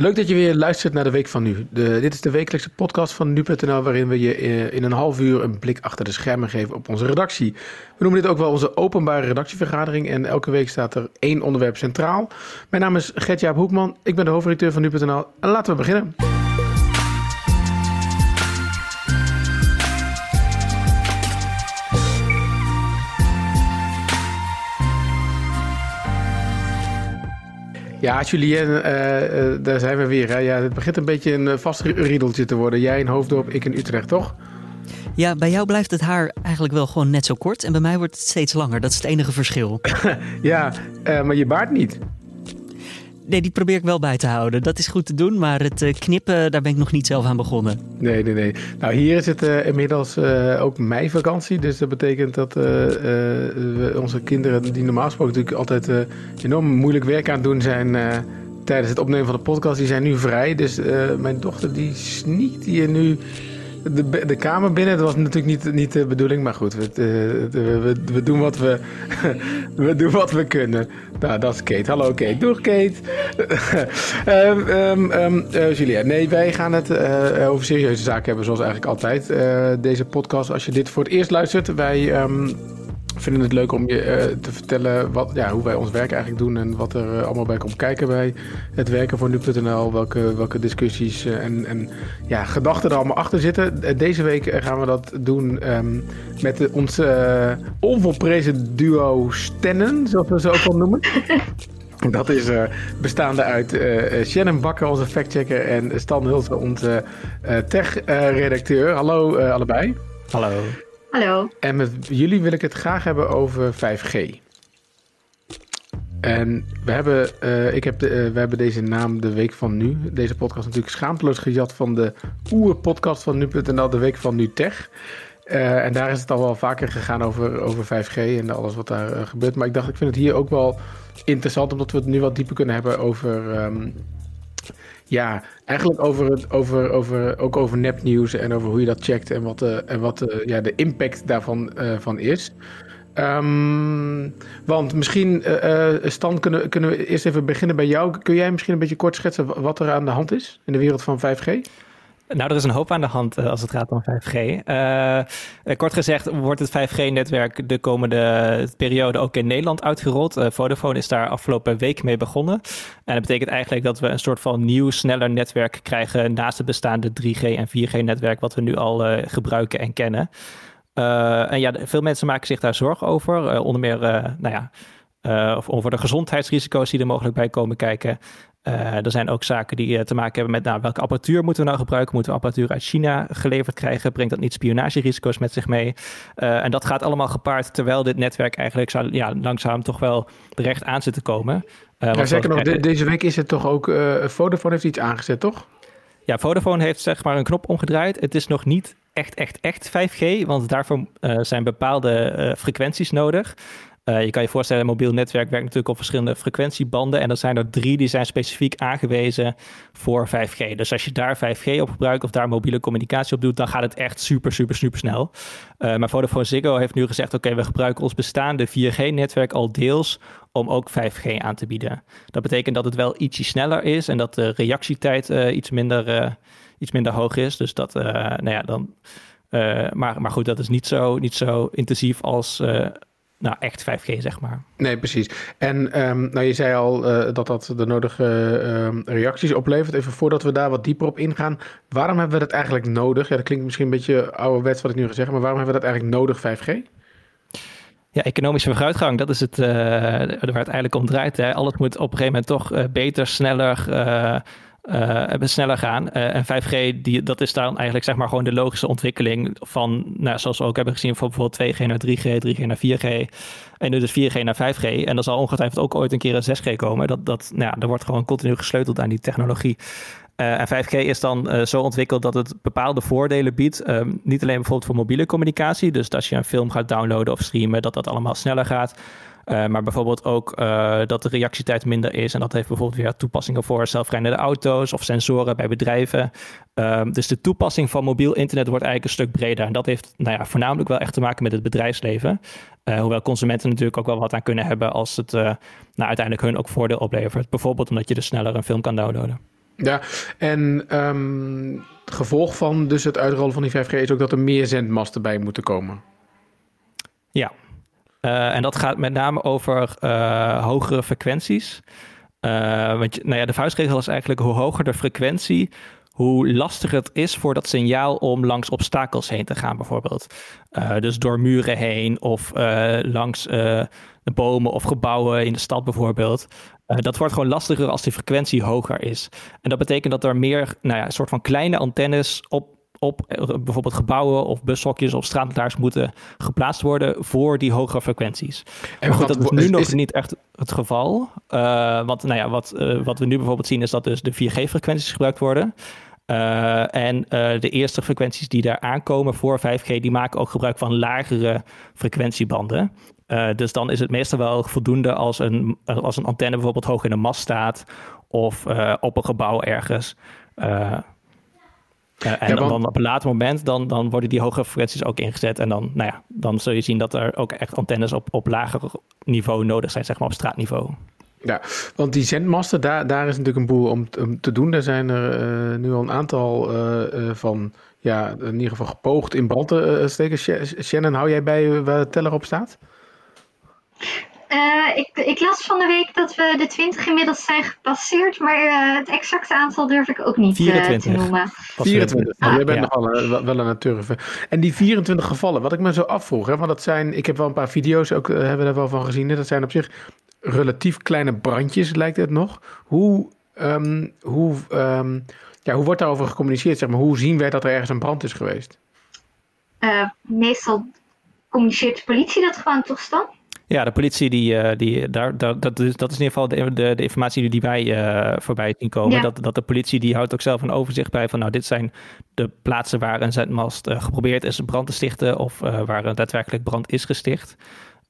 Leuk dat je weer luistert naar de Week van Nu. De, dit is de wekelijkse podcast van Nu.nl waarin we je eh, in een half uur een blik achter de schermen geven op onze redactie. We noemen dit ook wel onze openbare redactievergadering en elke week staat er één onderwerp centraal. Mijn naam is Gert-Jaap Hoekman, ik ben de hoofdredacteur van Nu.nl en laten we beginnen. Ja, Julien, uh, uh, daar zijn we weer. Hè? Ja, het begint een beetje een eh, vast riedeltje te worden. Jij in Hoofddorp, ik in Utrecht, toch? Ja, bij jou blijft het haar eigenlijk wel gewoon net zo kort. En bij mij wordt het steeds langer. Dat is het enige verschil. ja, maar je baard niet. Nee, die probeer ik wel bij te houden. Dat is goed te doen, maar het eh, knippen, daar ben ik nog niet zelf aan begonnen. Nee, nee, nee. Nou, hier is het uh, inmiddels uh, ook meivakantie. Dus dat betekent dat we onze kinderen, die normaal gesproken natuurlijk altijd enorm moeilijk werk aan het doen zijn tijdens het opnemen van de podcast, die zijn nu vrij. Dus mijn dochter die sneakt hier nu de, de kamer binnen. Dat was natuurlijk niet, niet de bedoeling, maar goed, we, we, we, doen wat we, we doen wat we kunnen. Nou, dat is Kate. Hallo Kate. Doeg Kate. um, Julia, nee, wij gaan het uh, over serieuze zaken hebben, zoals eigenlijk altijd. Deze podcast, als je dit voor het eerst luistert, wij vinden het leuk om je uh, te vertellen wat, ja, hoe wij ons werk eigenlijk doen en wat er uh, allemaal bij komt kijken bij het werken voor nu.nl. Welke, welke discussies uh, en, en ja, gedachten er allemaal achter zitten. deze week gaan we dat doen um, met ons onvolprezen duo Stennen, zoals we ze ook wel noemen. Dat is bestaande uit Shannon Bakker, onze factchecker, en Stan Hulsen, onze tech-redacteur. Hallo allebei. Hallo. Hallo. En met jullie wil ik het graag hebben over 5G. En we hebben, uh, ik heb de, uh, we hebben deze naam de Week van Nu. Deze podcast natuurlijk schaamteloos gejat van de oer-podcast van Nu.nl, de Week van Nu Tech. Uh, en daar is het al wel vaker gegaan over, over 5G en alles wat daar gebeurt. Maar ik dacht, ik vind het hier ook wel interessant, omdat we het nu wat dieper kunnen hebben over um, ja, eigenlijk over het, over, over, ook over nepnieuws en over hoe je dat checkt en wat, de, en wat de, ja, de impact daarvan uh, van is. Um, want misschien, uh, Stan, kunnen, kunnen we eerst even beginnen bij jou. Kun jij misschien een beetje kort schetsen wat er aan de hand is in de wereld van 5G? Nou, er is een hoop aan de hand uh, als het gaat om 5G. Uh, kort gezegd wordt het 5G-netwerk de komende periode ook in Nederland uitgerold. Vodafone is daar afgelopen week mee begonnen. En dat betekent eigenlijk dat we een soort van nieuw, sneller netwerk krijgen naast het bestaande 3G en 4G-netwerk wat we nu al gebruiken en kennen. en ja, veel mensen maken zich daar zorgen over. onder meer, nou ja, of over de gezondheidsrisico's die er mogelijk bij komen kijken. Uh, er zijn ook zaken die uh, te maken hebben met nou, welke apparatuur moeten we nou gebruiken? Moeten we apparatuur uit China geleverd krijgen? Brengt dat niet spionagerisico's met zich mee? Uh, en dat gaat allemaal gepaard terwijl dit netwerk eigenlijk zou, ja, langzaam toch wel recht aan zit te komen. ja, zeker nog, de, deze week is het toch ook, Vodafone heeft iets aangezet, toch? Ja, Vodafone heeft zeg maar een knop omgedraaid. Het is nog niet echt, echt, echt 5G, want daarvoor zijn bepaalde frequenties nodig. Uh, je kan je voorstellen, een mobiel netwerk werkt natuurlijk op verschillende frequentiebanden. En er zijn er drie die zijn specifiek aangewezen voor 5G. Dus als je daar 5G op gebruikt of daar mobiele communicatie op doet, dan gaat het echt super, super, super snel. Uh, maar Vodafone Ziggo heeft nu gezegd, oké, we gebruiken ons bestaande 4G-netwerk al deels om ook 5G aan te bieden. Dat betekent dat het wel ietsje sneller is en dat de reactietijd uh, iets, minder, iets minder hoog is. Dus dat, nou ja, dan... maar, maar goed, dat is niet zo, niet zo intensief als nou, echt 5G, zeg maar. Nee, precies. En um, nou, je zei al uh, dat dat de nodige uh, reacties oplevert. Even voordat we daar wat dieper op ingaan. Waarom hebben we dat eigenlijk nodig? Ja, dat klinkt misschien een beetje ouderwets wat ik nu ga zeggen. Maar waarom hebben we dat eigenlijk nodig, 5G? Ja, economische vooruitgang, dat is het uh, waar het eigenlijk om draait. Hè. Alles moet op een gegeven moment toch beter, sneller, sneller gaan. Uh, en 5G, die, dat is dan eigenlijk zeg maar gewoon de logische ontwikkeling van, nou, zoals we ook hebben gezien, van bijvoorbeeld 2G naar 3G, 3G naar 4G. En nu dus 4G naar 5G. En dan zal ongetwijfeld ook ooit een keer een 6G komen. Dat, dat, nou, er wordt gewoon continu gesleuteld aan die technologie. En 5G is dan zo ontwikkeld dat het bepaalde voordelen biedt. Um, niet alleen bijvoorbeeld voor mobiele communicatie. Dus als je een film gaat downloaden of streamen, dat dat allemaal sneller gaat. Uh, maar bijvoorbeeld ook uh, dat de reactietijd minder is. En dat heeft bijvoorbeeld weer toepassingen voor zelfrijdende auto's of sensoren bij bedrijven. Uh, dus de toepassing van mobiel internet wordt eigenlijk een stuk breder. En dat heeft nou ja, voornamelijk wel echt te maken met het bedrijfsleven. Uh, hoewel consumenten natuurlijk ook wel wat aan kunnen hebben als het nou, uiteindelijk hun ook voordeel oplevert. Bijvoorbeeld omdat je dus sneller een film kan downloaden. Ja, en ehm, het gevolg van dus het uitrollen van die 5G is ook dat er meer zendmasten bij moeten komen. Ja, uh, en dat gaat met name over uh, hogere frequenties. Uh, want nou ja, de vuistregel is eigenlijk hoe hoger de frequentie, hoe lastiger het is voor dat signaal om langs obstakels heen te gaan, bijvoorbeeld. dus door muren heen of langs bomen of gebouwen in de stad bijvoorbeeld. dat wordt gewoon lastiger als die frequentie hoger is. En dat betekent dat er meer, nou ja, een soort van kleine antennes op op eh, bijvoorbeeld gebouwen of bushokjes of straatlantaarns moeten geplaatst worden voor die hogere frequenties. En goed, dat is nu nog niet echt het geval. Uh, want nou ja, wat, uh, wat we nu bijvoorbeeld zien is dat dus de 4G-frequenties gebruikt worden. Uh, en de eerste frequenties die daar aankomen voor 5G, die maken ook gebruik van lagere frequentiebanden. dus dan is het meestal wel voldoende als een, als een antenne bijvoorbeeld hoog in de mast staat of op een gebouw ergens. Uh, en dan, op een later moment, dan, dan worden die hogere frequenties ook ingezet. En dan, nou ja, dan zul je zien dat er ook echt antennes op, op lager niveau nodig zijn, zeg maar op straatniveau. Ja, want die zendmasten, daar, daar is natuurlijk een boel om, om te doen. Er zijn er uh, nu al een aantal uh, van, ja, in ieder geval gepoogd in brand te steken. Shannon, hou jij bij waar de teller op staat? Uh, ik, ik, las van de week dat we de 20 inmiddels zijn gepasseerd, maar uh, het exacte aantal durf ik ook niet 24. Uh, te noemen. 24. Ah. jij bent nogal wel, wel aan het turven. En die 24 gevallen, wat ik me zo afvroeg, hè, want dat zijn, ik heb wel een paar video's ook, hebben we daar wel van gezien, hè, dat zijn op zich relatief kleine brandjes, lijkt het nog. Hoe, um, hoe, um, ja, hoe wordt daarover gecommuniceerd? Zeg maar? Hoe zien wij dat er ergens een brand is geweest? meestal communiceert de politie dat gewoon toch dan? Ja, de politie, die, uh, die, daar, daar, dat, is, dat is in ieder geval de, de, de informatie die wij uh, voorbij zien komen. Dat, dat de politie die houdt ook zelf een overzicht bij van nou, dit zijn de plaatsen waar een zendmast uh, geprobeerd is brand te stichten of waar een daadwerkelijk brand is gesticht.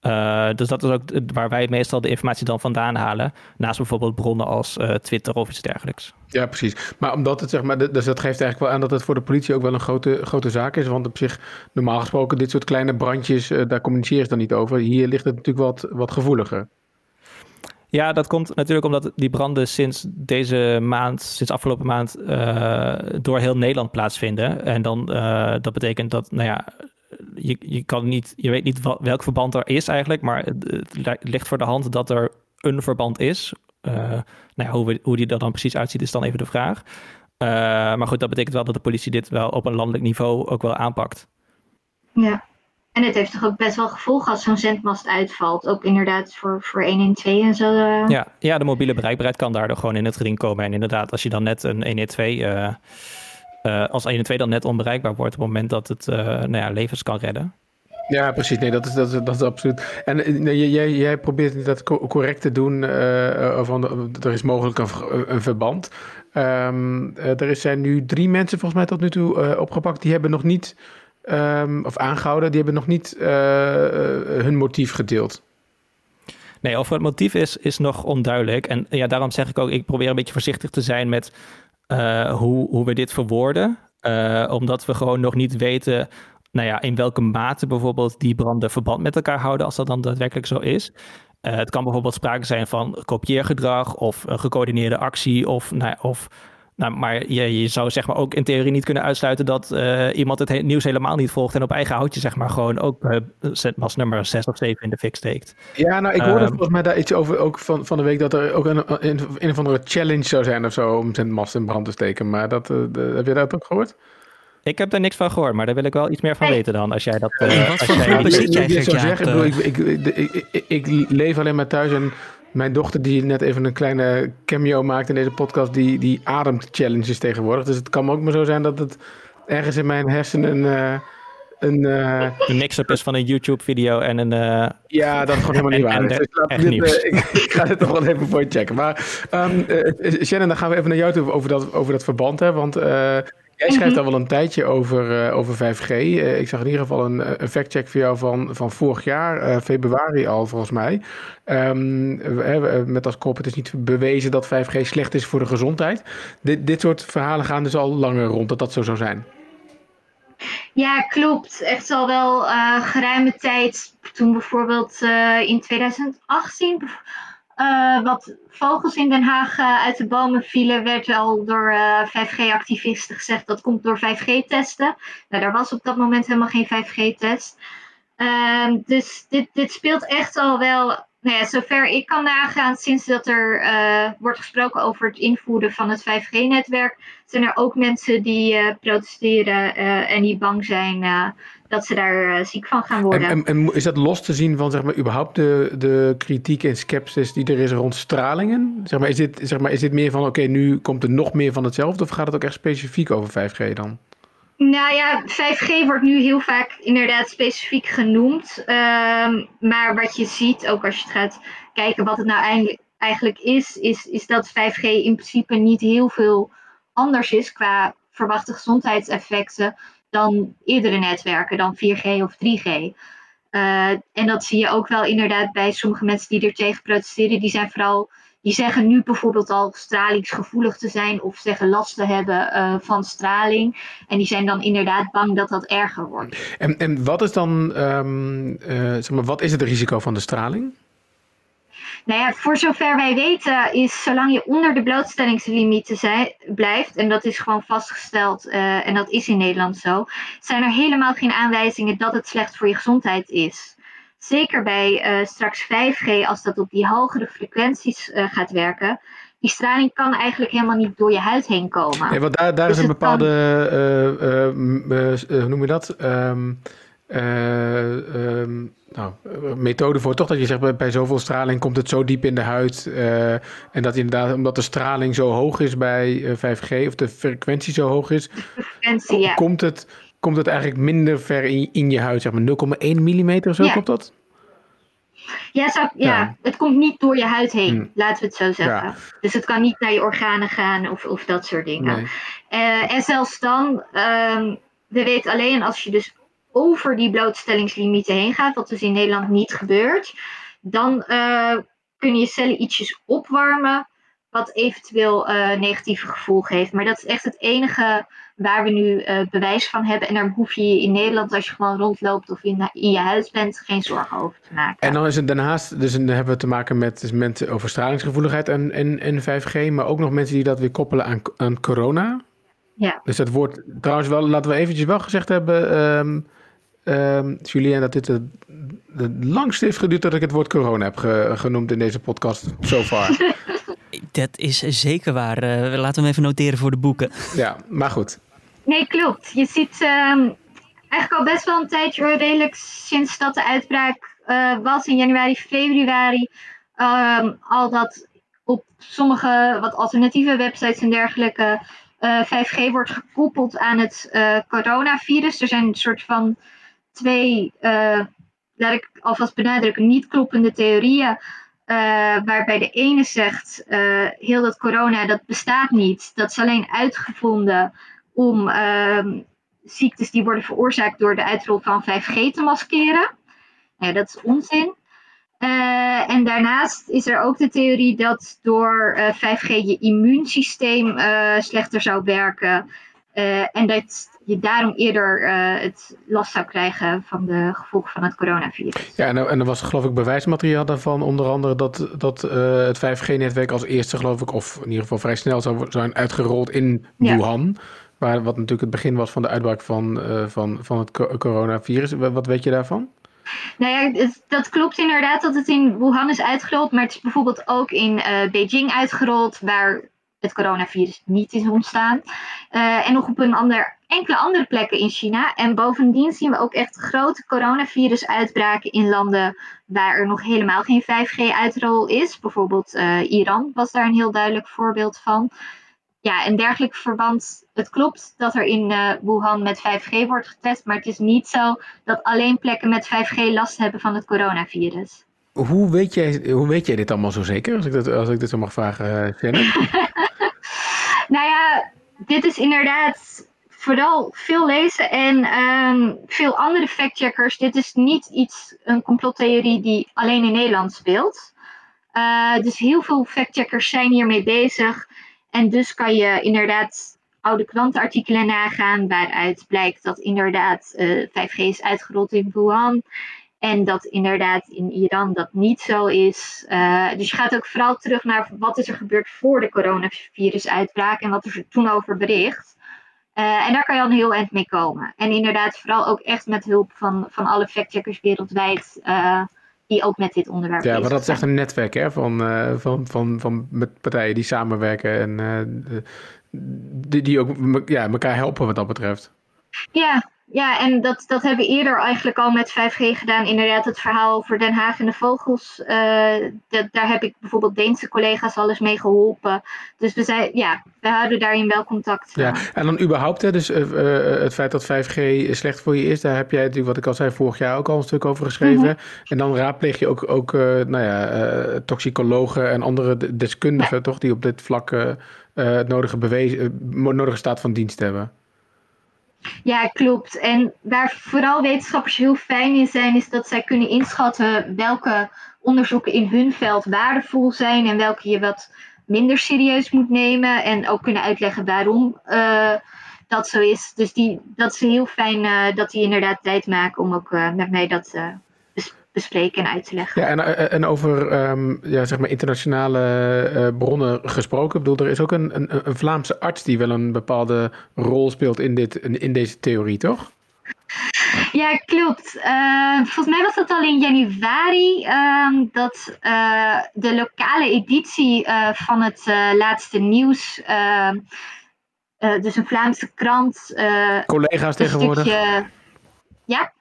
Uh, dus dat is ook waar wij meestal de informatie dan vandaan halen. Naast bijvoorbeeld bronnen als uh, Twitter of iets dergelijks. Ja, precies. Maar omdat het zeg maar, dus dat geeft eigenlijk wel aan dat het voor de politie ook wel een grote, grote zaak is. Want op zich, normaal gesproken, dit soort kleine brandjes, uh, daar communiceer je dan niet over. Hier ligt het natuurlijk wat, wat gevoeliger. Ja, dat komt natuurlijk omdat die branden sinds deze maand, sinds afgelopen maand, door heel Nederland plaatsvinden. En dan, dat betekent dat, nou ja, je, je, kan niet, je weet niet welk verband er is eigenlijk, maar het, ligt voor de hand dat er een verband is. Uh, nou ja, hoe, hoe die er dan precies uitziet, is dan even de vraag. Uh, maar goed, dat betekent wel dat de politie dit wel op een landelijk niveau ook wel aanpakt. Ja, en het heeft toch ook best wel gevolgen als zo'n zendmast uitvalt. Ook inderdaad voor, voor 112 en zo. Uh... Ja, ja, de mobiele bereikbaarheid kan daardoor gewoon in het geding komen. En inderdaad, als je dan net een 112 uh, als 1 en 2 dan net onbereikbaar wordt op het moment dat het uh, nou ja, levens kan redden. Ja, precies. Nee, dat is, dat is, dat is absoluut. En eh, nee, jij, jij probeert dat correct te doen. Uh, van, er is mogelijk een, een verband. Um, er zijn nu drie mensen volgens mij tot nu toe opgepakt. Die hebben nog niet, um, of aangehouden, die hebben nog niet hun motief gedeeld. Nee, of het motief is, is nog onduidelijk. En ja, daarom zeg ik ook, ik probeer een beetje voorzichtig te zijn met uh, hoe, hoe we dit verwoorden. Uh, omdat we gewoon nog niet weten nou ja, in welke mate bijvoorbeeld die branden verband met elkaar houden, als dat dan daadwerkelijk zo is. Uh, het kan bijvoorbeeld sprake zijn van kopieergedrag of een gecoördineerde actie of, nou, of nou, maar je, je zou zeg maar ook in theorie niet kunnen uitsluiten dat uh, iemand het nieuws helemaal niet volgt en op eigen houtje zeg maar gewoon ook uh, nummer 6 of 7 in de fik steekt. Ja, nou ik hoorde um, volgens mij daar iets over ook van, van de week dat er ook een, een, een of andere challenge zou zijn of zo om zendmast in brand te steken. Maar dat, uh, de, heb je dat ook gehoord? Ik heb daar niks van gehoord, maar daar wil ik wel iets meer van weten dan. Als jij dat. Uh, wat voor zit jij, ik, zou zeggen, ik, ik, ik, ik, ik leef alleen maar thuis en mijn dochter, die net even een kleine cameo maakt in deze podcast, die, die ademt challenges tegenwoordig. Dus het kan ook maar zo zijn dat het ergens in mijn hersenen uh, een... Uh... Een mix-up is van een YouTube-video en een... Uh... Ja, dat is gewoon helemaal niet waar. Dus echt dit, nieuws. ik, ik, ga dit toch wel even voor je checken. Maar um, Shannon, dan gaan we even naar jou toe over dat, over dat verband. Hè, want Jij schrijft al wel een tijdje over, uh, over 5G. Uh, ik zag in ieder geval een, een factcheck voor jou van, van vorig jaar, uh, februari al volgens mij. Um, met als kop, het is niet bewezen dat 5G slecht is voor de gezondheid. Dit, dit soort verhalen gaan dus al langer rond dat dat zo zou zijn. Ja, klopt. Echt al wel geruime tijd. Toen bijvoorbeeld in 2018 uh, wat vogels in Den Haag uh, uit de bomen vielen, werd al door uh, 5G-activisten gezegd dat komt door 5G-testen. Nou, daar was op dat moment helemaal geen 5G-test. Ehm, dus dit, dit speelt echt al wel, nou ja, zover ik kan nagaan, sinds dat er wordt gesproken over het invoeren van het 5G-netwerk, zijn er ook mensen die protesteren en die bang zijn dat ze daar uh, ziek van gaan worden. En, en, is dat los te zien van zeg maar, überhaupt de, de kritiek en sceptisch die er is rond stralingen? Zeg maar, is, dit, zeg maar, is dit meer van oké, nu komt er nog meer van hetzelfde of gaat het ook echt specifiek over 5G dan? Nou ja, 5G wordt nu heel vaak inderdaad specifiek genoemd. Um, maar wat je ziet, ook als je het gaat kijken wat het nou eigenlijk, eigenlijk is, is, is dat 5G in principe niet heel veel anders is qua verwachte gezondheidseffecten dan eerdere netwerken, dan 4G of 3G. Uh, en dat zie je ook wel inderdaad bij sommige mensen die er tegen protesteren. Die zijn vooral, die zeggen nu bijvoorbeeld al stralingsgevoelig te zijn of zeggen last te hebben uh, van straling. En die zijn dan inderdaad bang dat dat erger wordt. En, en wat is dan, um, uh, zeg maar, wat is het risico van de straling? Nou ja, voor zover wij weten is zolang je onder de blootstellingslimieten zij, blijft, en dat is gewoon vastgesteld uh, en dat is in Nederland zo, zijn er helemaal geen aanwijzingen dat het slecht voor je gezondheid is. Zeker bij uh, straks 5G, als dat op die hogere frequenties uh, gaat werken, die straling kan eigenlijk helemaal niet door je huid heen komen. Nee, want daar, daar dus is een bepaalde, kan... hoe noem je dat? Um, um, nou, methode voor. Toch dat je zegt, bij zoveel straling komt het zo diep in de huid. Uh, en dat inderdaad, omdat de straling zo hoog is bij 5G, eh, of de frequentie zo hoog is, ja. komt, het, komt het eigenlijk minder ver in, in je huid, zeg maar 0,1 mm of zo, ja. klopt dat? Ja, zou, ja, ja, het komt niet door je huid heen, hmm. laten we het zo zeggen. Ja. Dus het kan niet naar je organen gaan of, of dat soort dingen. Nee. Uh, en zelfs dan, um, we weten alleen als je dus over die blootstellingslimieten heen gaat, wat dus in Nederland niet gebeurt, dan uh, kun je cellen ietsjes opwarmen, wat eventueel uh, negatieve gevolgen heeft. Maar dat is echt het enige waar we nu uh, bewijs van hebben. En daar hoef je je in Nederland, als je gewoon rondloopt of in, in je huis bent, geen zorgen over te maken. En dan is het daarnaast, dus dan hebben we te maken met dus mensen over stralingsgevoeligheid en, en, en 5G, maar ook nog mensen die dat weer koppelen aan, aan corona. Ja. Dus dat wordt trouwens wel, laten we eventjes wel gezegd hebben. Um, uh, Julien, dat dit het, het langst heeft geduurd dat ik het woord corona heb ge, genoemd in deze podcast so far. dat is zeker waar. Uh, laten we hem even noteren voor de boeken. Ja, maar goed. Nee, klopt. Je ziet um, eigenlijk al best wel een tijdje, redelijk sinds dat de uitbraak uh, was in januari, februari, um, al dat op sommige wat alternatieve websites en dergelijke uh, 5G wordt gekoppeld aan het coronavirus. Er zijn een soort van twee, uh, laat ik alvast benadrukken, niet kloppende theorieën. Uh, waarbij de ene zegt, uh, heel dat corona, dat bestaat niet. Dat is alleen uitgevonden om ehm, ziektes die worden veroorzaakt door de uitrol van 5G te maskeren. Ja, dat is onzin. En daarnaast is er ook de theorie dat door uh, 5G je immuunsysteem slechter zou werken. en dat je daarom eerder uh, het last zou krijgen van de gevolgen van het coronavirus. Ja, en, en er was geloof ik bewijsmateriaal daarvan, onder andere dat, dat uh, het 5G-netwerk als eerste geloof ik, of in ieder geval vrij snel zou zijn uitgerold in Wuhan. Waar, wat natuurlijk het begin was van de uitbraak van, uh, van, van het coronavirus. Wat weet je daarvan? Nou ja, het, dat klopt inderdaad dat het in Wuhan is uitgerold. Maar het is bijvoorbeeld ook in Beijing uitgerold, waar het coronavirus niet is ontstaan. en nog op een ander enkele andere plekken in China. En bovendien zien we ook echt grote coronavirus-uitbraken in landen waar er nog helemaal geen 5G-uitrol is. Bijvoorbeeld uh, Iran was daar een heel duidelijk voorbeeld van. Ja, en dergelijk verband. Het klopt dat er in uh, Wuhan met 5G wordt getest, maar het is niet zo dat alleen plekken met 5G last hebben van het coronavirus. Hoe weet jij, hoe weet jij dit allemaal zo zeker, als ik, dat, als ik dit zo mag vragen, uh, nou ja, dit is inderdaad vooral veel lezen en um, veel andere factcheckers. Dit is niet iets, een complottheorie die alleen in Nederland speelt. Uh, dus heel veel factcheckers zijn hiermee bezig. En dus kan je inderdaad oude krantenartikelen nagaan waaruit blijkt dat inderdaad uh, 5G is uitgerold in Wuhan. En dat inderdaad in Iran dat niet zo is. Uh, dus je gaat ook vooral terug naar wat is er gebeurd voor de coronavirusuitbraak en wat is er toen over bericht. Uh, en daar kan je al een heel eind mee komen. En inderdaad, vooral ook echt met hulp van, van alle factcheckers wereldwijd. Uh, die ook met dit onderwerp Ja, maar dat is echt een netwerk hè, van, van, van, van met partijen die samenwerken en die, die ook ja, elkaar helpen wat dat betreft. Ja, ja, en dat, dat hebben we eerder eigenlijk al met 5G gedaan. Inderdaad, het verhaal over Den Haag en de vogels. Uh, dat, daar heb ik bijvoorbeeld Deense collega's alles mee geholpen. Dus we, zijn, ja, we houden daarin wel contact. Ja, en dan überhaupt, hè, dus uh, het feit dat 5G slecht voor je is, daar heb jij natuurlijk, wat ik al zei, vorig jaar ook al een stuk over geschreven. Mhm. En dan raadpleeg je ook, ook nou ja, toxicologen en andere deskundigen, toch, die op dit vlak het nodige, bewezen, nodige staat van dienst hebben. Ja, klopt. En waar vooral wetenschappers heel fijn in zijn, is dat zij kunnen inschatten welke onderzoeken in hun veld waardevol zijn en welke je wat minder serieus moet nemen. En ook kunnen uitleggen waarom uh, dat zo is. Dus die, dat is heel fijn uh, dat die inderdaad tijd maken om ook uh, met mij dat bespreken en uit te leggen. Ja, en, eh, en over um, ja, zeg maar internationale uh, bronnen gesproken. Ik bedoel, er is ook een, een, een, Vlaamse arts die wel een bepaalde rol speelt in, dit, in deze theorie, toch? Ja, klopt. Uh, volgens mij was dat al in januari uh, dat uh, de lokale editie van het laatste nieuws, ehm, dus een Vlaamse krant. Collega's tegenwoordig. Stukje, ja,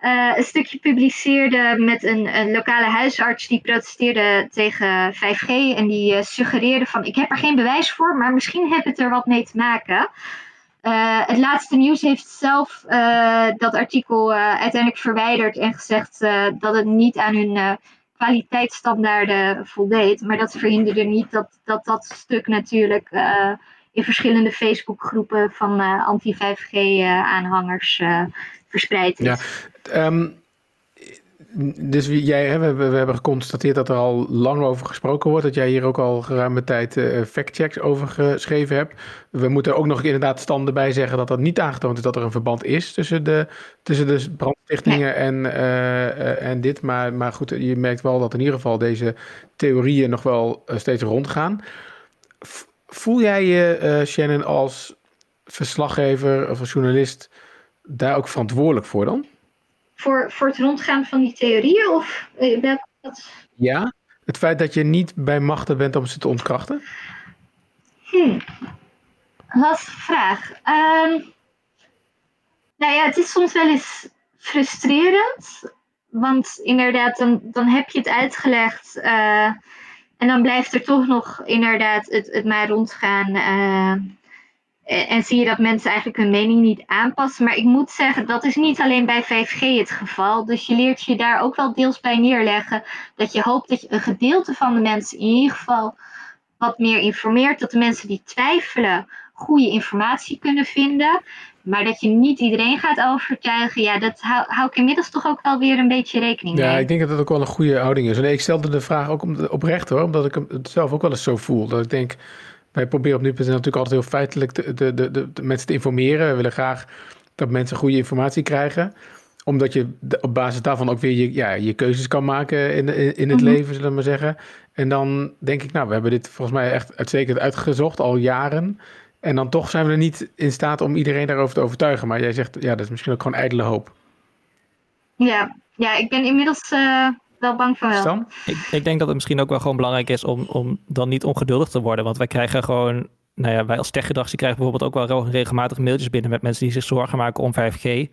uh, een stukje publiceerde met een, lokale huisarts die protesteerde tegen 5G en die uh, suggereerde van ik heb er geen bewijs voor, maar misschien heb het er wat mee te maken. Uh, het laatste nieuws heeft zelf dat artikel uiteindelijk verwijderd en gezegd dat het niet aan hun kwaliteitsstandaarden voldeed. Maar dat verhinderde niet dat dat, dat stuk natuurlijk in verschillende Facebookgroepen van anti-5G-aanhangers verspreid is. Ja, Um, dus jij, hè, we, we, hebben geconstateerd dat er al lang over gesproken wordt. Dat jij hier ook al geruime tijd uh, factchecks over geschreven hebt. We moeten ook nog inderdaad standen bij zeggen dat dat niet aangetoond is dat er een verband is tussen de, tussen de brandstichtingen en, uh, en dit. Maar, maar goed, je merkt wel dat in ieder geval deze theorieën nog wel steeds rondgaan. Voel jij je, Shannon, als verslaggever of als journalist daar ook verantwoordelijk voor dan? Voor, voor het rondgaan van die theorieën? Of eh, dat... Ja, het feit dat je niet bij machten bent om ze te ontkrachten? Hmm. Lastige vraag. Um, nou ja, het is soms wel eens frustrerend. Want inderdaad, dan, dan heb je het uitgelegd. Uh, en dan blijft er toch nog inderdaad het, het maar rondgaan. Uh, en zie je dat mensen eigenlijk hun mening niet aanpassen. Maar ik moet zeggen, dat is niet alleen bij 5G het geval. Dus je leert je daar ook wel deels bij neerleggen. Dat je hoopt dat je een gedeelte van de mensen in ieder geval wat meer informeert. Dat de mensen die twijfelen goede informatie kunnen vinden. Maar dat je niet iedereen gaat overtuigen, ja, dat hou, hou ik inmiddels toch ook wel weer een beetje rekening mee. Ja, ik denk dat dat ook wel een goede houding is. En ik stelde de vraag ook oprecht hoor, omdat ik het zelf ook wel eens zo voel. Dat ik denk, wij proberen op nu natuurlijk altijd heel feitelijk de, de, de, de, mensen te informeren. We willen graag dat mensen goede informatie krijgen omdat je op basis daarvan ook weer je, ja, je keuzes kan maken in, in, het mhm. leven, zullen we maar zeggen. En dan denk ik, nou, we hebben dit volgens mij echt uitstekend uitgezocht, al jaren. En dan toch zijn we er niet in staat om iedereen daarover te overtuigen. Maar jij zegt, ja, dat is misschien ook gewoon ijdele hoop. Ja, ja ik ben inmiddels uh, wel bang voor wel. Ik, ik, denk dat het misschien ook wel gewoon belangrijk is om, om dan niet ongeduldig te worden. Want wij krijgen gewoon, nou ja, wij als techredactie krijgen bijvoorbeeld ook wel regelmatig mailtjes binnen met mensen die zich zorgen maken om 5G.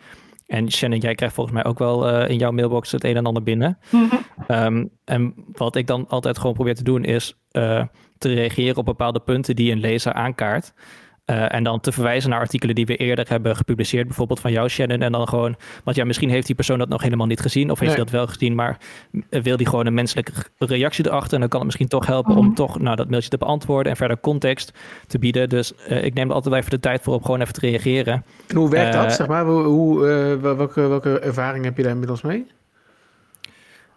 En Shannon, jij krijgt volgens mij ook wel uh, in jouw mailbox het een en ander binnen. Mhm. um, en wat ik dan altijd gewoon probeer te doen is uh, te reageren op bepaalde punten die een lezer aankaart. Uh, en dan te verwijzen naar artikelen die we eerder hebben gepubliceerd, bijvoorbeeld van jou, Shannon. En dan gewoon, want ja, misschien heeft die persoon dat nog helemaal niet gezien, of heeft hij dat wel gezien, maar wil die gewoon een menselijke reactie erachter. En dan kan het misschien toch helpen om mhm. toch nou, dat mailtje te beantwoorden en verder context te bieden. Dus uh, ik neem er altijd even de tijd voor om gewoon even te reageren. hoe werkt dat? Zeg maar, hoe, welke, welke ervaring heb je daar inmiddels mee?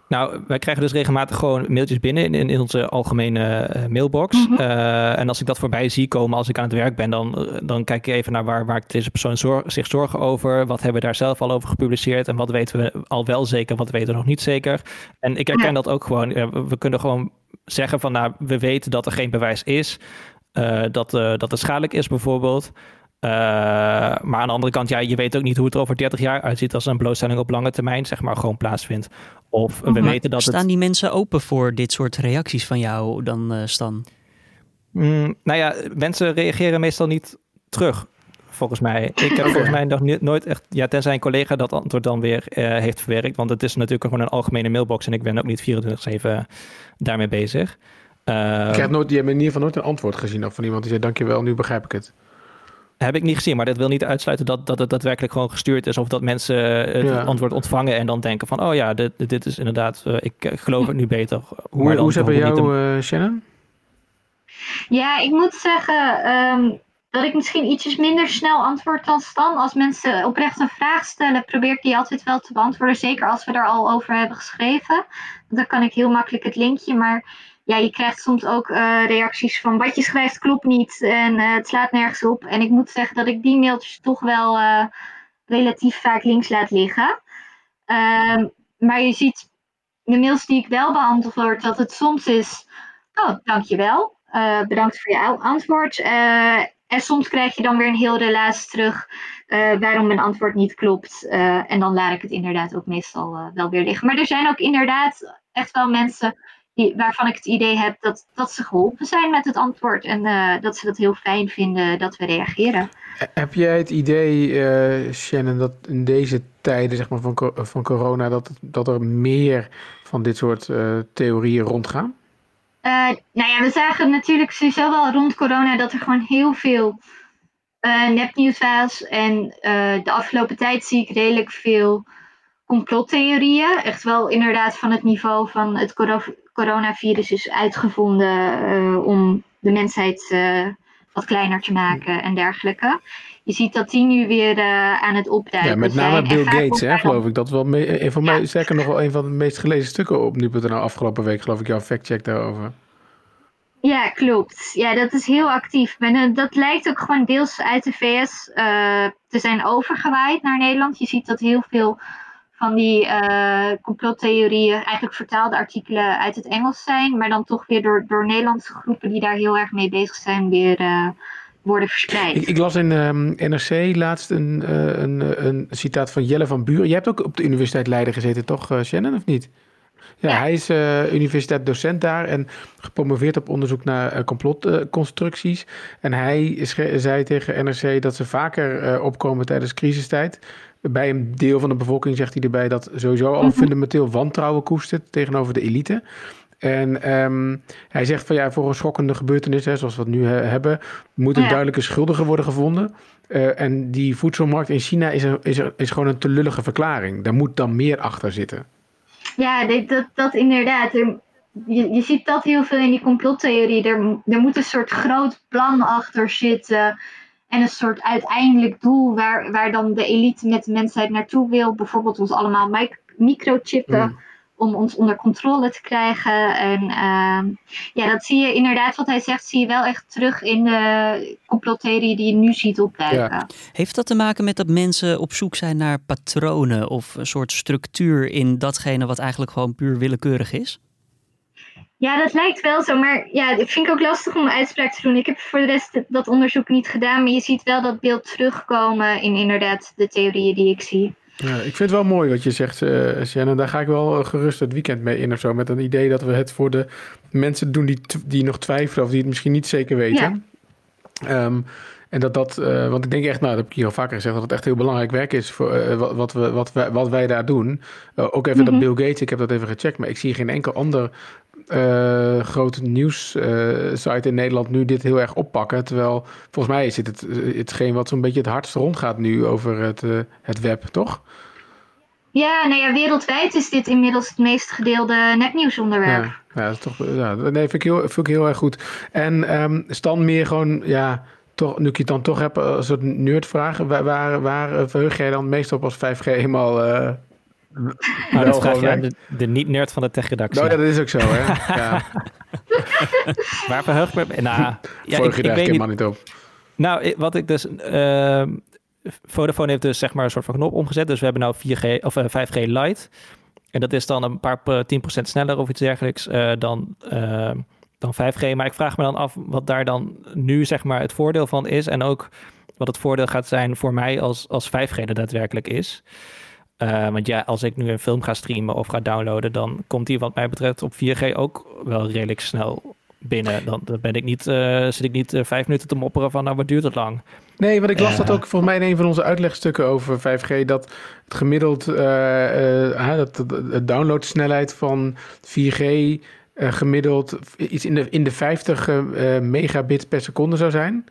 Nou, wij krijgen dus regelmatig gewoon mailtjes binnen in, in onze algemene uh, mailbox. Mhm. Uh, en als ik dat voorbij zie komen als ik aan het werk ben, dan, dan kijk ik even naar waar maakt deze persoon zich zorgen over. Wat hebben we daar zelf al over gepubliceerd en wat weten we al wel zeker, wat weten we nog niet zeker. En ik herken Ja. dat ook gewoon. We kunnen gewoon zeggen van, nou, we weten dat er geen bewijs is. uh, dat, uh, dat het schadelijk is bijvoorbeeld. Uh, maar aan de andere kant, ja, je weet ook niet hoe het er over 30 jaar uitziet als een blootstelling op lange termijn, zeg maar, gewoon plaatsvindt. Of we weten dat Staan het. die mensen open voor dit soort reacties van jou dan, uh, Stan? Mm, nou ja, mensen reageren meestal niet terug. Volgens mij. Ik heb volgens mij nog nooit echt. Ja, tenzij een collega dat antwoord dan weer uh, heeft verwerkt. Want het is natuurlijk gewoon een algemene mailbox. En ik ben ook niet 24-7 daarmee bezig. Uh, Ik heb nooit, je hebt in ieder geval nooit een antwoord gezien of van iemand die zei: Dankjewel, nu begrijp ik het. Heb ik niet gezien, maar dat wil niet uitsluiten dat, dat het daadwerkelijk gewoon gestuurd is. Of dat mensen het Ja. antwoord ontvangen en dan denken van... oh ja, dit, dit is inderdaad, uh, ik geloof het nu beter. Hoe, Maar dan hoe is het bij jou, uh, Shannon? Ja, ik moet zeggen ehm, dat ik misschien ietsjes minder snel antwoord dan Stan. Als mensen oprecht een vraag stellen, probeer ik die altijd wel te beantwoorden. Zeker als we er al over hebben geschreven. Dan kan ik heel makkelijk het linkje. Maar ja, je krijgt soms ook uh, reacties van wat je schrijft klopt niet en uh, het slaat nergens op. En ik moet zeggen dat ik die mailtjes toch wel uh, relatief vaak links laat liggen. Um, maar je ziet de mails die ik wel beantwoord, dat het soms is, oh, dankjewel, bedankt voor je antwoord. En soms krijg je dan weer een heel relaas terug waarom mijn antwoord niet klopt. En dan laat ik het inderdaad ook meestal wel weer liggen. Maar er zijn ook inderdaad echt wel mensen die, waarvan ik het idee heb dat, dat ze geholpen zijn met het antwoord. En uh, dat ze dat heel fijn vinden dat we reageren. Heb jij het idee, uh, Shannon, dat in deze tijden zeg maar, van, van corona... Dat, dat er meer van dit soort uh, theorieën rondgaan? Nou ja, we zagen natuurlijk sowieso wel rond corona dat er gewoon heel veel nepnieuws was. En de afgelopen tijd zie ik redelijk veel complottheorieën. Echt wel inderdaad van het niveau van het coronavirus is uitgevonden uh, om de mensheid uh, wat kleiner te maken en dergelijke. Je ziet dat die nu weer uh, aan het opduiken Ja, met name. Bill Gates, hè, geloof ik. Dat is wel me- een van mij, Ja. zeker nog wel een van de meest gelezen stukken op nu.nl afgelopen week, geloof ik, jouw factcheck daarover. Ja, klopt. Ja, dat is heel actief. En eh, dat lijkt ook gewoon deels uit de VS eh, te zijn overgewaaid naar Nederland. Je ziet dat heel veel van die eh, complottheorieën eigenlijk vertaalde artikelen uit het Engels zijn, maar dan toch weer door, door Nederlandse groepen die daar heel erg mee bezig zijn, weer eh, worden verspreid. Ik, ik las in ehm, NRC laatst een, eh, een, een citaat van Jelle van Buren. Jij hebt ook op de Universiteit Leiden gezeten, toch, Shannon, of niet? Ja, Ja. hij is uh, universiteitsdocent daar en gepromoveerd op onderzoek naar uh, complotconstructies. en hij zei tegen NRC dat ze vaker opkomen tijdens crisistijd. Bij een deel van de bevolking zegt hij erbij dat sowieso al Mhm. fundamenteel wantrouwen koestert tegenover de elite. En um, hij zegt van ja, voor een schokkende gebeurtenis, hè, zoals we het nu he hebben, moet een Ja. duidelijke schuldige worden gevonden. Uh, en die voedselmarkt in China is, een, is, is gewoon een te lullige verklaring. Daar moet dan meer achter zitten. Ja, dat, dat inderdaad. Er, je, je ziet dat heel veel in die complottheorie. Er, er moet een soort groot plan achter zitten. En een soort uiteindelijk doel waar, waar dan de elite met de mensheid naartoe wil. Bijvoorbeeld ons allemaal mic microchippen. Mm. Om ons onder controle te krijgen. En uh, ja, dat zie je inderdaad, wat hij zegt, zie je wel echt terug in de complottheorie die je nu ziet opduiken. Ja. Heeft dat te maken met dat mensen op zoek zijn naar patronen of een soort structuur in datgene wat eigenlijk gewoon puur willekeurig is? Ja, dat lijkt wel zo, maar ja, dat vind ik ook lastig om een uitspraak te doen. Ik heb voor de rest dat onderzoek niet gedaan, maar je ziet wel dat beeld terugkomen in inderdaad de theorieën die ik zie. Ja, ik vind het wel mooi wat je zegt, uh, Shannon. Daar ga ik wel gerust het weekend mee in of zo. Met een idee dat we het voor de mensen doen die, die nog twijfelen of die het misschien niet zeker weten. Ja. Um, en dat dat, uh, want ik denk echt, nou, dat heb ik hier al vaker gezegd, dat het echt heel belangrijk werk is voor uh, wat, wat, we, wat, wij, wat wij daar doen. Uh, ook even mm -hmm. dat Bill Gates, ik heb dat even gecheckt, maar ik zie geen enkel ander uh, grote nieuwssite in Nederland nu dit heel erg oppakken. Terwijl volgens mij is het, het hetgeen wat zo'n beetje het hardst rondgaat nu over het, het web, toch? Ja, nou ja, wereldwijd is dit inmiddels het meest gedeelde nepnieuwsonderwerp. Ja, ja, dat is toch, ja, nee, vind ik, heel, vind ik heel erg goed. En um, Stan meer gewoon, ja, toch, nu ik je het dan toch heb, een soort nerdvraag. Waar, waar, waar verheug jij dan meestal op als 5G eenmaal uh, Nou, dat vraag je aan de, de niet-nerd van de tech-redactie. Nou, dat is ook zo, hè? ja. Waar verheugt me... Nou, ja, Vorige ik, ik weet niet, niet op. Nou, wat ik dus... Uh, Vodafone heeft dus zeg maar een soort van knop omgezet. Dus we hebben nou 4G of uh, eh, 5G Lite. En dat is dan een paar 10% sneller of iets dergelijks uh, dan, uh, dan 5G. Maar ik vraag me dan af wat daar dan nu zeg maar het voordeel van is. En ook wat het voordeel gaat zijn voor mij als, als 5G er daadwerkelijk is. Uh, want ja, als ik nu een film ga streamen of ga downloaden, dan komt die wat mij betreft op 4G ook wel redelijk snel binnen. Dan, dan ben ik niet, uh, zit ik niet uh, vijf minuten te mopperen van nou wat duurt het lang. Nee, want ik las dat ook volgens mij in een van onze uitlegstukken over 5G, dat het gemiddeld dat de downloadsnelheid van 4G gemiddeld iets in de, in de 50 megabit per seconde zou zijn.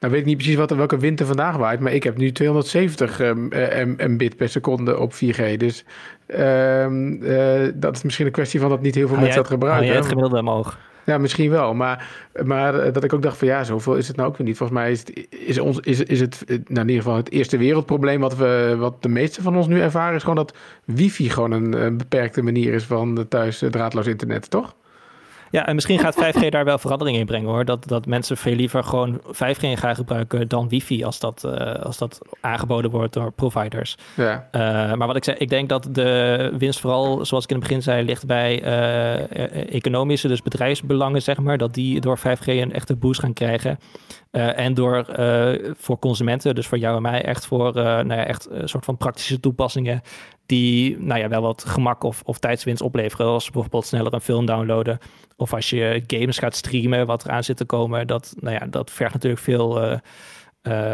Nou weet ik niet precies wat, welke wind er vandaag waait, maar ik heb nu 270 um, mbit per seconde op 4G. Dus um, uh, dat is misschien een kwestie van dat niet heel veel mensen dat gebruiken. Hou jij het gemiddelde omhoog? Ja, misschien wel. Maar, maar eh, dat ik ook dacht van ja, zoveel is het nou ook weer niet. Volgens mij is het, is ons, is, is het nou in ieder geval het eerste wereldprobleem wat, we, wat de meeste van ons nu ervaren, is gewoon dat wifi gewoon een, een beperkte manier is van thuis draadloos internet, toch? Ja, en misschien gaat 5G daar wel verandering in brengen hoor. Dat, dat mensen veel liever gewoon 5G gaan gebruiken dan wifi als dat, uh, als dat aangeboden wordt door providers. Ja. Uh, maar wat ik zei, ik denk dat de winst vooral, zoals ik in het begin zei, ligt bij uh, economische, dus bedrijfsbelangen, zeg maar. Dat die door 5G een echte boost gaan krijgen. En door voor consumenten, dus voor jou en mij, echt voor nou ja, echt een soort van praktische toepassingen die nou ja, wel wat gemak of, of tijdswinst opleveren. Als bijvoorbeeld sneller een film downloaden. Of als je games gaat streamen, wat eraan zit te komen. Dat, nou ja, dat vergt natuurlijk veel,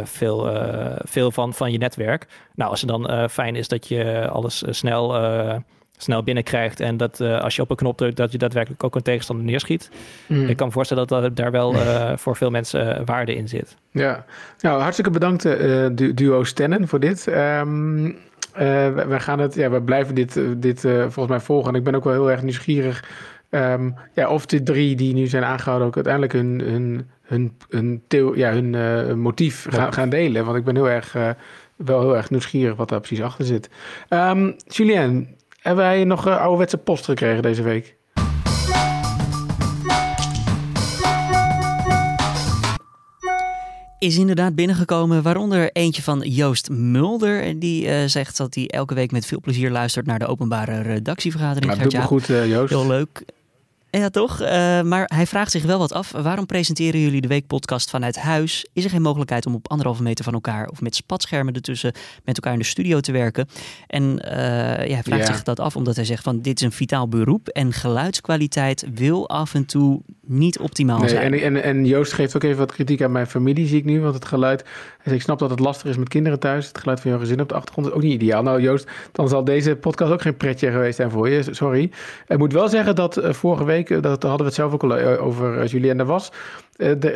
veel, veel van, van je netwerk. Nou, als het dan fijn is dat je alles snel, snel binnenkrijgt. En dat als je op een knop drukt, dat je daadwerkelijk ook een tegenstander neerschiet. Mm. Ik kan me voorstellen dat, dat daar wel voor veel mensen waarde in zit. Ja, nou hartstikke bedankt duo Stennen voor dit. Um, uh, we, gaan het, ja, we blijven dit, eh, dit uh, volgens mij volgen. En ik ben ook wel heel erg nieuwsgierig um, ja, of de drie die nu zijn aangehouden ook uiteindelijk hun, hun, hun, hun, theo, ja, hun uh, motief gaan, gaan delen. Want ik ben heel erg, wel heel erg nieuwsgierig wat daar precies achter zit. Um, Julien, hebben wij nog ouderwetse post gekregen deze week? is inderdaad binnengekomen, waaronder eentje van Joost Mulder. Die uh, zegt dat hij elke week met veel plezier luistert naar de openbare redactievergadering. Nou, doe goed, uh, Joost. Heel leuk. Ja, toch? Uh, maar hij vraagt zich wel wat af. Waarom presenteren jullie de weekpodcast vanuit huis? Is er geen mogelijkheid om op anderhalve meter van elkaar of met spatschermen ertussen met elkaar in de studio te werken? En uh, ja, hij vraagt zich dat af omdat hij zegt van dit is een vitaal beroep en geluidskwaliteit wil af en toe niet optimaal nee, zijn. En, en, en Joost geeft ook even wat kritiek aan mijn familie, zie ik nu. Want het geluid, dus ik snap dat het lastig is met kinderen thuis. Het geluid van jouw gezin op de achtergrond is ook niet ideaal. Nou Joost, dan zal deze podcast ook geen pretje geweest zijn voor je. Sorry. Ik moet wel zeggen dat uh, vorige week, dat hadden we het zelf ook al uh, over Julien, er was...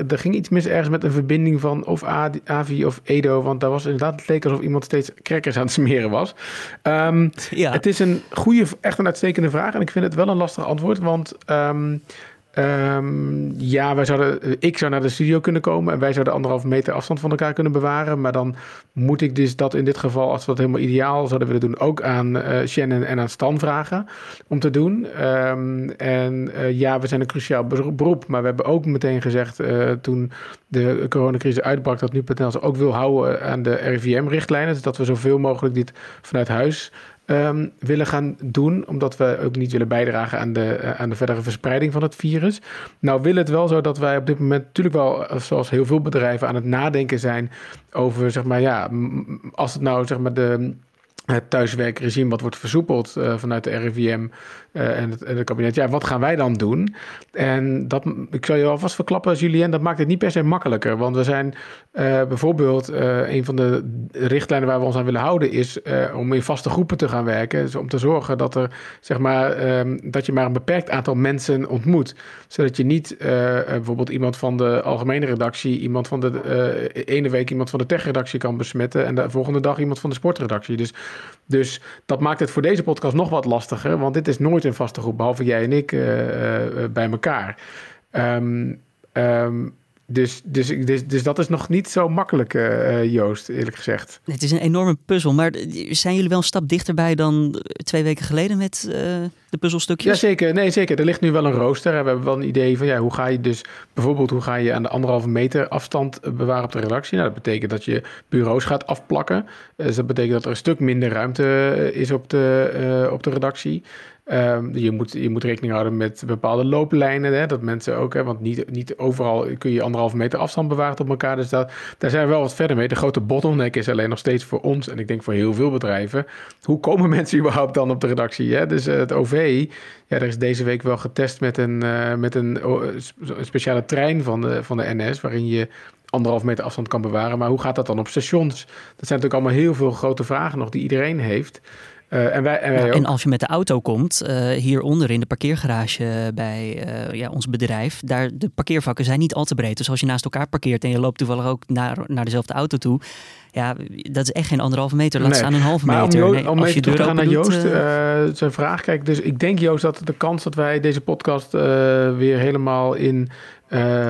er ging iets mis ergens met een verbinding van of Avi of Edo. Want daar was inderdaad, het leek alsof iemand steeds crackers aan het smeren was. Um, ja. Het is een goede, echt een uitstekende vraag. En ik vind het wel een lastig antwoord. Want um, Um, ja, wij zouden, ik zou naar de studio kunnen komen en wij zouden anderhalve meter afstand van elkaar kunnen bewaren. Maar dan moet ik dus dat in dit geval, als we dat helemaal ideaal zouden willen doen, ook aan uh, Shannon en aan Stan vragen om te doen. Um, en uh, ja, we zijn een cruciaal beroep, maar we hebben ook meteen gezegd toen de coronacrisis uitbrak dat nu.nl ook wil houden aan de RIVM-richtlijnen. Dus dat we zoveel mogelijk dit vanuit huis um, willen gaan doen, omdat we ook niet willen bijdragen aan de, uh, aan de verdere verspreiding van het virus. Nou wil het wel zo dat wij op dit moment natuurlijk wel, eh, zoals heel veel bedrijven, aan het nadenken zijn over, zeg maar, ja, als het nou, zeg maar, de het thuiswerkregime wat wordt versoepeld uh, vanuit de RIVM uh, en, het, en het kabinet. Ja, wat gaan wij dan doen? En dat, ik zal je alvast verklappen, Julien, dat maakt het niet per se makkelijker. Want we zijn uh, bijvoorbeeld, een van de richtlijnen waar we ons aan willen houden, is om in vaste groepen te gaan werken. Dus om te zorgen dat, er, zeg maar, um, dat je maar een beperkt aantal mensen ontmoet. Zodat je niet bijvoorbeeld iemand van de algemene redactie, iemand van de ene week iemand van de techredactie kan besmetten en de volgende dag iemand van de sportredactie. Dus dus dat maakt het voor deze podcast nog wat lastiger, want dit is nooit een vaste groep, behalve jij en ik uh, uh, bij elkaar. Um, um, dus, dus, dus, dus dat is nog niet zo makkelijk, uh, Joost, eerlijk gezegd. Het is een enorme puzzel. Maar zijn jullie wel een stap dichterbij dan twee weken geleden met uh, de puzzelstukjes? Jazeker, nee, zeker. Er ligt nu wel een rooster. We hebben wel een idee van ja, hoe ga je dus bijvoorbeeld hoe ga je aan de anderhalve meter afstand bewaren op de redactie. Nou, dat betekent dat je bureaus gaat afplakken. Dus dat betekent dat er een stuk minder ruimte is op de, op de redactie. Um, je, moet, je moet rekening houden met bepaalde looplijnen. Hè, dat mensen ook, hè, want niet, niet overal kun je anderhalve meter afstand bewaren op elkaar. Dus daar zijn we wel wat verder mee. De grote bottleneck is alleen nog steeds voor ons en ik denk voor heel veel bedrijven. Hoe komen mensen überhaupt dan op de redactie? Hè? Dus uh, het OV, ja, er is deze week wel getest met een, uh, met een, speciale trein van de, van de NS, waarin je anderhalf meter afstand kan bewaren. Maar hoe gaat dat dan op stations? Dat zijn natuurlijk allemaal heel veel grote vragen nog die iedereen heeft. Uh, en, wij, en, wij en, als je met de auto komt, uh, hieronder in de parkeergarage bij uh, ja, ons bedrijf, daar, de parkeervakken zijn niet al te breed. Dus als je naast elkaar parkeert en je loopt toevallig ook naar, naar dezelfde auto toe, ja, dat is echt geen anderhalve meter. Laat nee. staan een halve meter. Om, nee, om even terug te gaan naar Joost, zijn vraag. Kijk, dus ik denk Joost dat de kans dat wij deze podcast weer helemaal in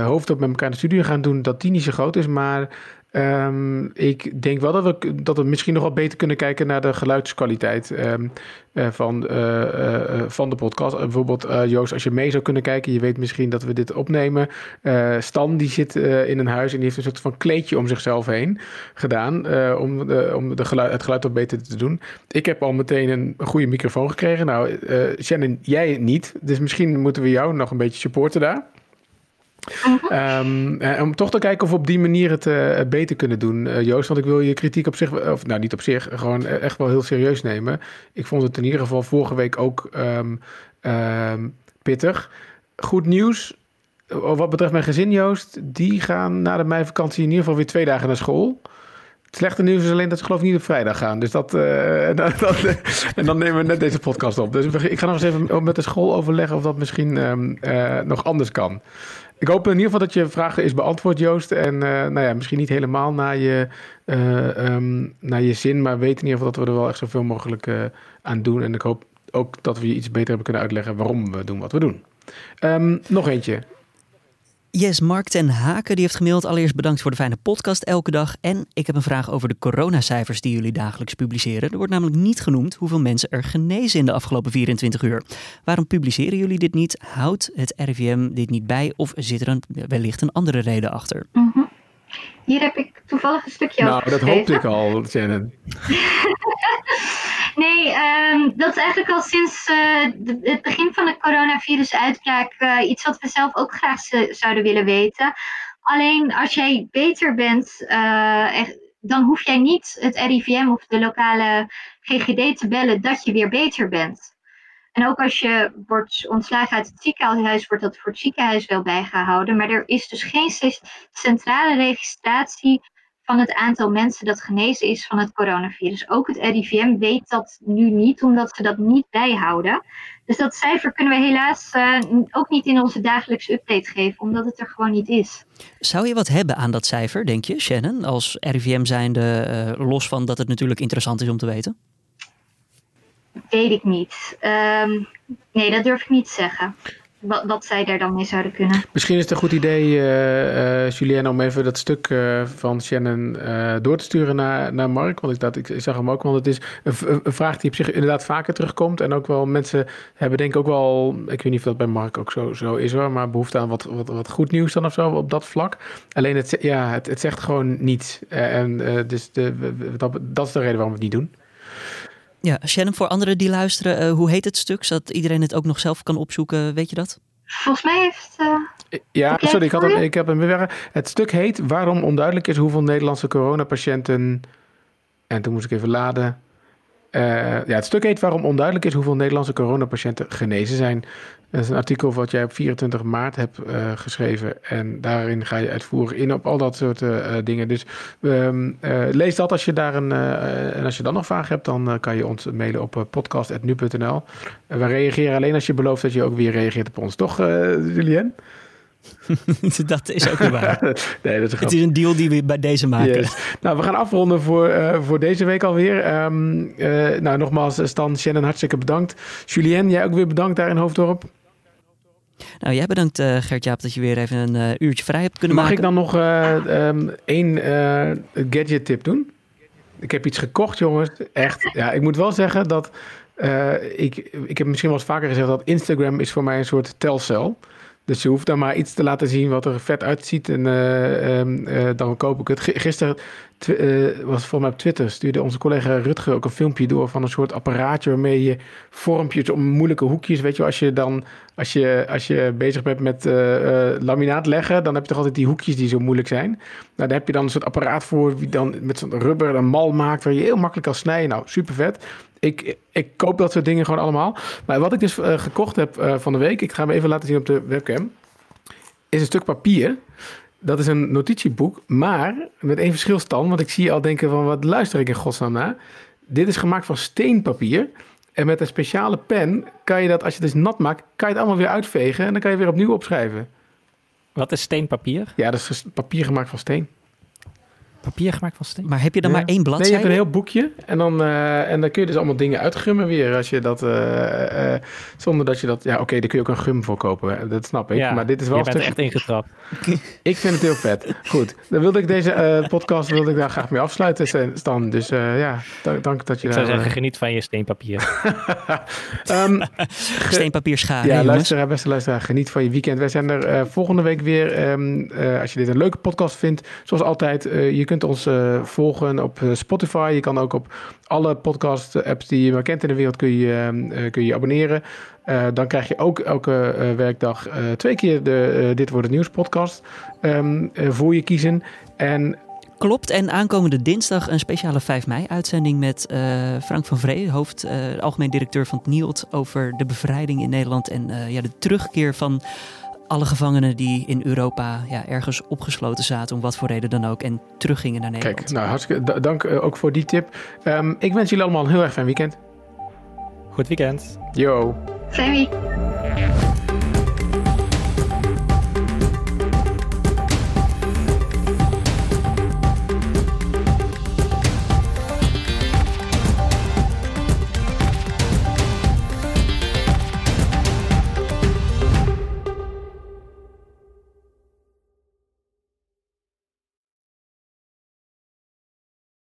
hoofdop met elkaar in de studio gaan doen, dat die niet zo groot is. Maar Um, ik denk wel dat we, dat we misschien nog wat beter kunnen kijken naar de geluidskwaliteit um, uh, van, uh, uh, van de podcast. bijvoorbeeld, Joost, als je mee zou kunnen kijken, je weet misschien dat we dit opnemen. Stan, die zit in een huis en die heeft een soort van kleedje om zichzelf heen gedaan. om om de geluid, het geluid wat beter te doen. Ik heb al meteen een, een goede microfoon gekregen. Nou, Shannon, jij niet. Dus misschien moeten we jou nog een beetje supporten daar. Um, om toch te kijken of we op die manier het uh, beter kunnen doen, uh, Joost. Want ik wil je kritiek op zich, of nou niet op zich, gewoon echt wel heel serieus nemen. Ik vond het in ieder geval vorige week ook um, um, pittig. Goed nieuws. Wat betreft mijn gezin, Joost, die gaan na de meivakantie in ieder geval weer twee dagen naar school. Het slechte nieuws is alleen dat ze geloof ik niet op vrijdag gaan. Dus dat, dat, dat en dan nemen we net deze podcast op. Dus ik ga nog eens even met de school overleggen of dat misschien nog anders kan. Ik hoop in ieder geval dat je vraag is beantwoord, Joost. En uh, nou ja, misschien niet helemaal naar je, uh, um, naar je zin, maar weet in ieder geval dat we er wel echt zoveel mogelijk uh, aan doen. En ik hoop ook dat we je iets beter hebben kunnen uitleggen waarom we doen wat we doen. Um, nog eentje. Yes, Mark ten Haken die heeft gemaild. Allereerst bedankt voor de fijne podcast elke dag. En ik heb een vraag over de coronacijfers die jullie dagelijks publiceren. Er wordt namelijk niet genoemd hoeveel mensen er genezen in de afgelopen 24 uur. Waarom publiceren jullie dit niet? Houdt het RIVM dit niet bij? Of zit er een, wellicht een andere reden achter? Mm -hmm. Hier heb ik toevallig een stukje nou, over Nou, dat hoopte ik al, Shannon. Nee, um, dat is eigenlijk al sinds de, het begin van de coronavirus-uitbraak uh, iets wat we zelf ook graag zouden willen weten. Alleen als jij beter bent, echt, dan hoef jij niet het RIVM of de lokale GGD te bellen dat je weer beter bent. En ook als je wordt ontslagen uit het ziekenhuis, wordt dat voor het ziekenhuis wel bijgehouden. Maar er is dus geen centrale registratie van het aantal mensen dat genezen is van het coronavirus. Ook het RIVM weet dat nu niet, omdat ze dat niet bijhouden. Dus dat cijfer kunnen we helaas uh, ook niet in onze dagelijkse update geven, omdat het er gewoon niet is. Zou je wat hebben aan dat cijfer, denk je, Shannon, als RIVM zijnde, uh, los van dat het natuurlijk interessant is om te weten? Weet ik niet. Um, nee, dat durf ik niet te zeggen wat, wat zij daar dan mee zouden kunnen. Misschien is het een goed idee, uh, uh, Julien, om even dat stuk uh, van Shannon door te sturen naar, naar Mark. Want ik, dat, ik, zag hem ook, want het is een, een, vraag die op zich inderdaad vaker terugkomt. En ook wel mensen hebben denk ik ook wel, ik weet niet of dat bij Mark ook zo, zo is hoor, maar behoefte aan wat, wat, wat goed nieuws dan of zo op dat vlak. Alleen het, ja, het, het zegt gewoon niets. en dus de, dat, dat is de reden waarom we het niet doen. Ja, Shannon, voor anderen die luisteren, uh, hoe heet het stuk? Zodat iedereen het ook nog zelf kan opzoeken, weet je dat? Volgens mij heeft... Uh, ja, sorry, ik, had hem, ik heb hem weer. Het stuk heet Waarom onduidelijk is hoeveel Nederlandse coronapatiënten... En toen moest ik even laden. Uh, ja, het stuk heet Waarom onduidelijk is hoeveel Nederlandse coronapatiënten genezen zijn. Dat is een artikel wat jij op 24 maart hebt uh, geschreven. En daarin ga je uitvoerig in op al dat soort uh, dingen. Dus um, lees dat als je daar een. en als je dan nog vragen hebt, dan kan je ons mailen op podcast.nu.nl. wij reageren alleen als je belooft dat je ook weer reageert op ons. Toch, Julien? dat is ook niet waar. nee, dat is het is een deal die we bij deze maken. Yes. Nou, we gaan afronden voor, uh, voor deze week alweer. Um, uh, nou, nogmaals, Stan, Shannon, hartstikke bedankt. Julien, jij ook weer bedankt daar in Hoofddorp. Nou, jij bedankt uh, Gert-Jaap dat je weer even een uh, uurtje vrij hebt kunnen Mag maken. Mag ik dan nog uh, um, één gadget tip doen? Ik heb iets gekocht, jongens. Echt. Ja, ik moet wel zeggen dat ik, ik heb misschien wel eens vaker gezegd dat Instagram is voor mij een soort telcel. Dus je hoeft dan maar iets te laten zien wat er vet uitziet en uh, dan koop ik het. Gisteren uh, was voor mij op Twitter, stuurde onze collega Rutger ook een filmpje door van een soort apparaatje waarmee je vormpjes om moeilijke hoekjes, weet je, als je dan, als je, als je bezig bent met laminaat leggen, dan heb je toch altijd die hoekjes die zo moeilijk zijn. Nou, daar heb je dan een soort apparaat voor, die dan met zo'n rubber een mal maakt waar je heel makkelijk kan snijden. Nou, super vet. Ik, ik koop dat soort dingen gewoon allemaal. Maar wat ik dus uh, gekocht heb uh, van de week, ik ga hem even laten zien op de webcam, is een stuk papier. Dat is een notitieboek, maar met één verschil Stan, want ik zie je al denken van wat luister ik in godsnaam naar. Dit is gemaakt van steenpapier. En met een speciale pen kan je dat, als je het dus nat maakt, kan je het allemaal weer uitvegen en dan kan je weer opnieuw opschrijven. Wat is steenpapier? Ja, dat is papier gemaakt van steen. Papier gemaakt van steen. Maar heb je dan ja. maar één bladzijde? Nee, je hebt een heel boekje. En dan, uh, en dan kun je dus allemaal dingen uitgummen weer. Als je dat, uh, uh, zonder dat je dat... Ja, oké, okay, daar kun je ook een gum voor kopen. Dat snap ik. Ja, maar dit is wel je bent echt ingetrapt. ik vind het heel vet. Goed, dan wilde ik deze podcast wilde ik daar graag mee afsluiten, Stan. Dus ja, dank dat je ik daar... zou zeggen, geniet van je steenpapier. um, Steenpapier scharen, Ja, luisteraar, beste luisteraar, geniet van je weekend. Wij zijn er volgende week weer. Um, als je dit een leuke podcast vindt, zoals altijd, je kunt ons volgen op Spotify. Je kan ook op alle podcast-apps die je maar kent in de wereld kun je, uh, kun je abonneren. Dan krijg je ook elke werkdag twee keer de Dit Wordt Het Nieuws podcast um, voor je kiezen. En Klopt, en aankomende dinsdag een speciale 5 mei-uitzending met Frank van Vree, hoofd, uh, algemeen directeur van het NIOD, over de bevrijding in Nederland en ja, de terugkeer van alle gevangenen die in Europa ja, ergens opgesloten zaten, om wat voor reden dan ook, en teruggingen naar Nederland. Kijk, nou hartstikke dank ook voor die tip. Um, ik wens jullie allemaal een heel erg fijn weekend. Goed weekend. Yo. Fijn weekend.